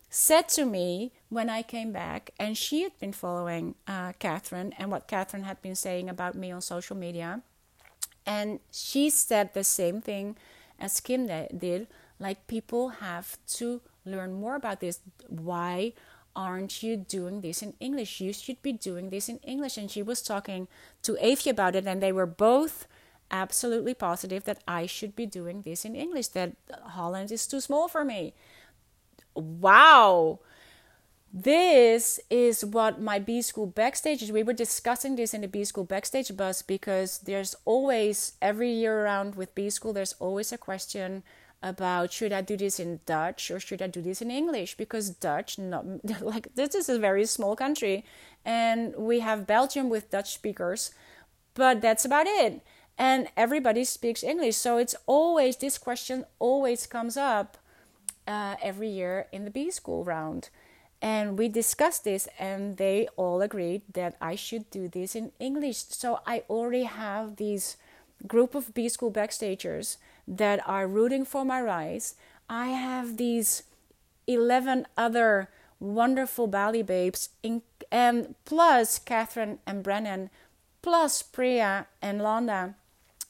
said to me when i came back and she had been following uh, kathrin and what kathrin had been saying about me on social media. And she said the same thing as Kim did like, people have to learn more about this. Why aren't you doing this in English? You should be doing this in English. And she was talking to Avi about it, and they were both absolutely positive that I should be doing this in English, that Holland is too small for me. Wow this is what my B school backstage is. We were discussing this in the B school backstage bus because there's always, every year around with B school, there's always a question about should I do this in Dutch or should I do this in English? Because Dutch, not [laughs] like this is a very small country, and we have Belgium with Dutch speakers, but that's about it. And everybody speaks English, so it's always this question always comes up uh, every year in the B school round. And we discussed this, and they all agreed that I should do this in English. So I already have these group of B school backstagers that are rooting for my rise. I have these 11 other wonderful Bali babes, in, and plus Kathrin and Brennan, plus Priya and Londa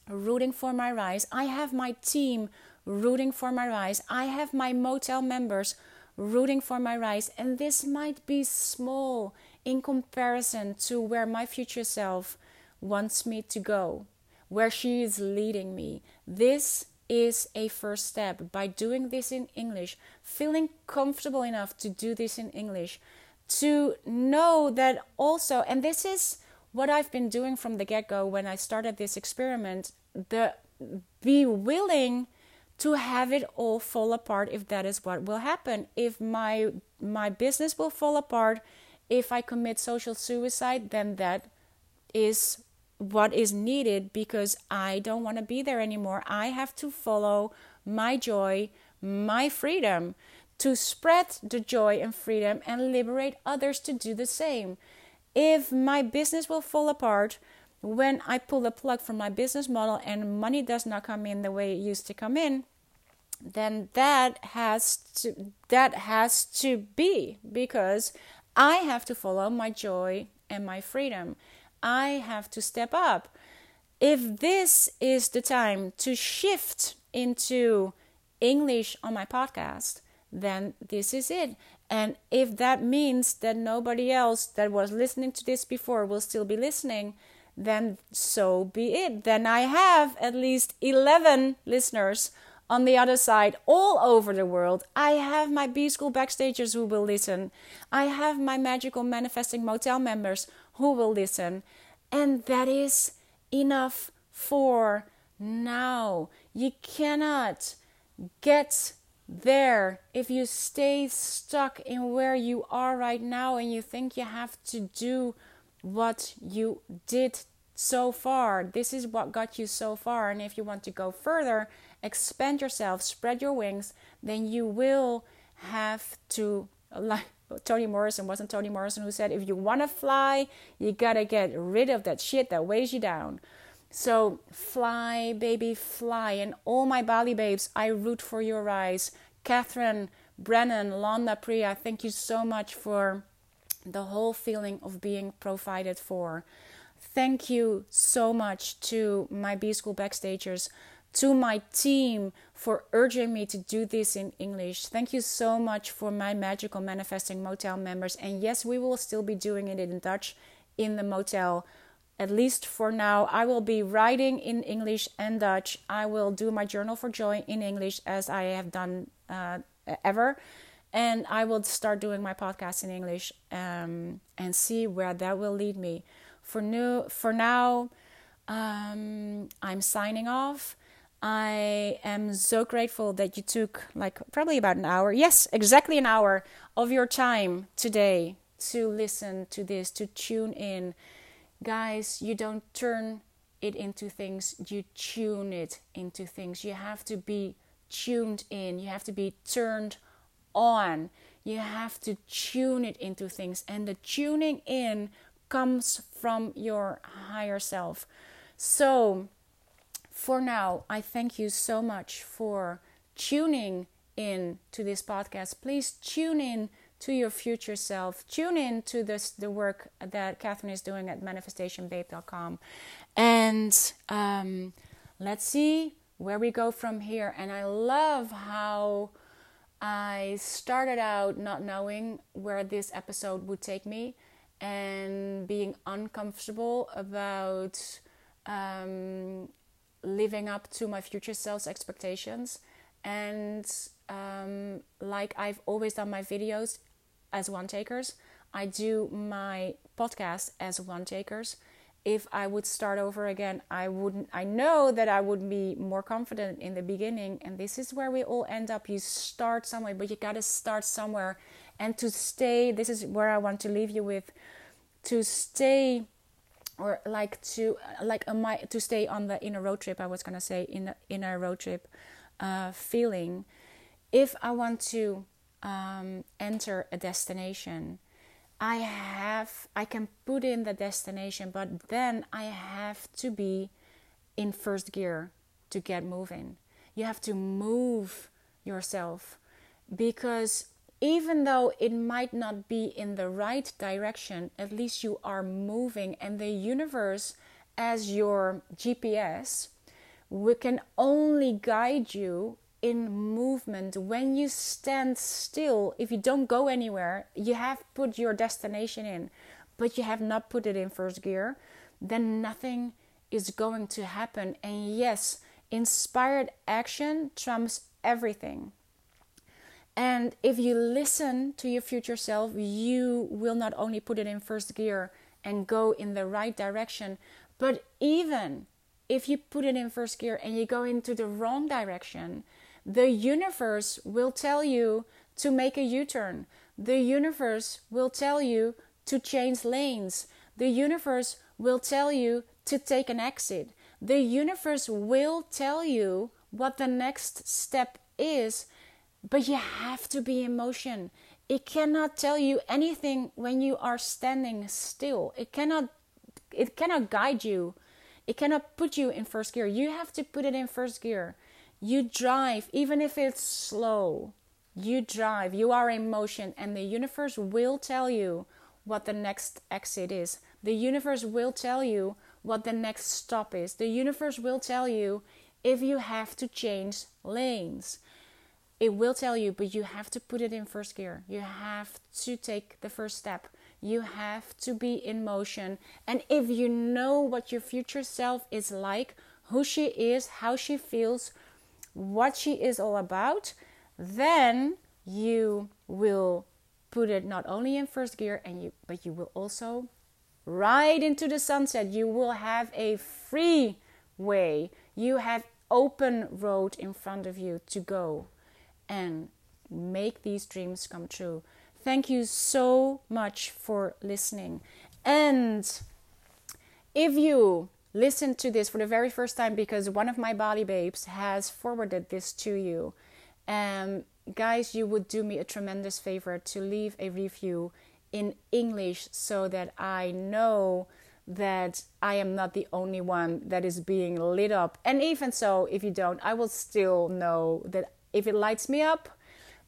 rooting for my rise. I have my team rooting for my rise. I have my motel members rooting for my rise. And this might be small in comparison to where my future self wants me to go, where she is leading me. This is a first step. By doing this in English, feeling comfortable enough to do this in English, to know that also, and this is what I've been doing from the get go when I started this experiment, the be willing to have it all fall apart if that is what will happen if my my business will fall apart if i commit social suicide then that is what is needed because i don't want to be there anymore i have to follow my joy my freedom to spread the joy and freedom and liberate others to do the same if my business will fall apart when I pull the plug from my business model and money does not come in the way it used to come in, then that has to that has to be because I have to follow my joy and my freedom. I have to step up. If this is the time to shift into English on my podcast, then this is it. And if that means that nobody else that was listening to this before will still be listening, then so be it. Then I have at least 11 listeners on the other side, all over the world, I have my B School backstagers who will listen. I have my Magical Manifesting Motel members who will listen. And that is enough for now. You cannot get there if you stay stuck in where you are right now and you think you have to do what you did so far. This is what got you so far. And if you want to go further, expand yourself, spread your wings, then you will have to, like Toni Morrison, wasn't Toni Morrison who said, if you want to fly, you got to get rid of that shit that weighs you down. So fly, baby, fly. And all my Bali babes, I root for your rise. Kathrin, Brennan, Londa, Priya, thank you so much for the whole feeling of being provided for. Thank you so much to my B School backstagers to my team for urging me to do this in English. Thank you so much for my magical manifesting motel members. And yes, we will still be doing it in Dutch in the motel. At least for now, I will be writing in English and Dutch. I will do my journal for joy in English as I have done uh, ever. And I will start doing my podcast in English um, and see where that will lead me. For new, for now, um, I'm signing off. I am so grateful that you took like probably about an hour, yes, exactly an hour of your time today to listen to this, to tune in. Guys, you don't turn it into things, you tune it into things. You have to be tuned in, you have to be turned on, you have to tune it into things. And the tuning in comes from your higher self. So, for now, I thank you so much for tuning in to this podcast. Please tune in to your future self. Tune in to this the work that Kathrin is doing at manifestationbabe.com, and um, let's see where we go from here. And I love how I started out not knowing where this episode would take me, and being uncomfortable about. Um, living up to my future self's expectations. And um, like I've always done my videos as one takers, I do my podcast as one takers. If I would start over again, I wouldn't. I know that I would be more confident in the beginning, and this is where we all end up. You start somewhere, but you gotta start somewhere, and to stay. This is where I want to leave you with. To stay or like to like a my to stay on the inner road trip i was gonna say in the inner road trip uh, feeling. If i want to um, enter a destination i have i can put in the destination but then i have to be in first gear to get moving. You have to move yourself because even though it might not be in the right direction, at least you are moving, and the universe, as your GPS, we can only guide you in movement. When you stand still if you don't go anywhere you have put your destination in but you have not put it in first gear then nothing is going to happen. And yes inspired action trumps everything and if you listen to your future self, you will not only put it in first gear and go in the right direction, but even if you put it in first gear and you go into the wrong direction, the universe will tell you to make a U turn. The universe will tell you to change lanes. The universe will tell you to take an exit. The universe will tell you what the next step is but you have to be in motion. It cannot tell you anything when you are standing still. It cannot it cannot guide you. It cannot put you in first gear. You have to put it in first gear. You drive even if it's slow. You drive. You are in motion and the universe will tell you what the next exit is. The universe will tell you what the next stop is. The universe will tell you if you have to change lanes it will tell you, but you have to put it in first gear. You have to take the first step. You have to be in motion. And if you know what your future self is like, who she is, how she feels, what she is all about, then you will put it not only in first gear and you but you will also ride into the sunset. You will have a free way. You have open road in front of you to go and make these dreams come true. Thank you so much for listening. And if you listen to this for the very first time because one of my Bali babes has forwarded this to you, um, guys, you would do me a tremendous favor to leave a review in English so that I know that I am not the only one that is being lit up. And even so, if you don't, I will still know that if it lights me up,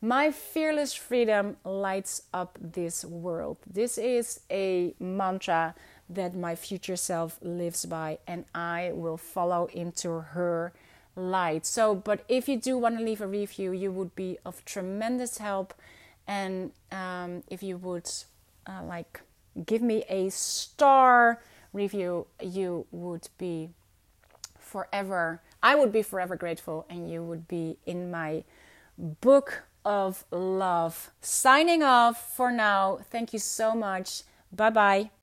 my fearless freedom lights up this world. This is a mantra that my future self lives by, and I will follow into her light. So, but if you do want to leave a review, you would be of tremendous help. And um, if you would uh, like give me a star review, you would be forever, I would be forever grateful, and you would be in my book of love. Signing off for now. Thank you so much. Bye bye.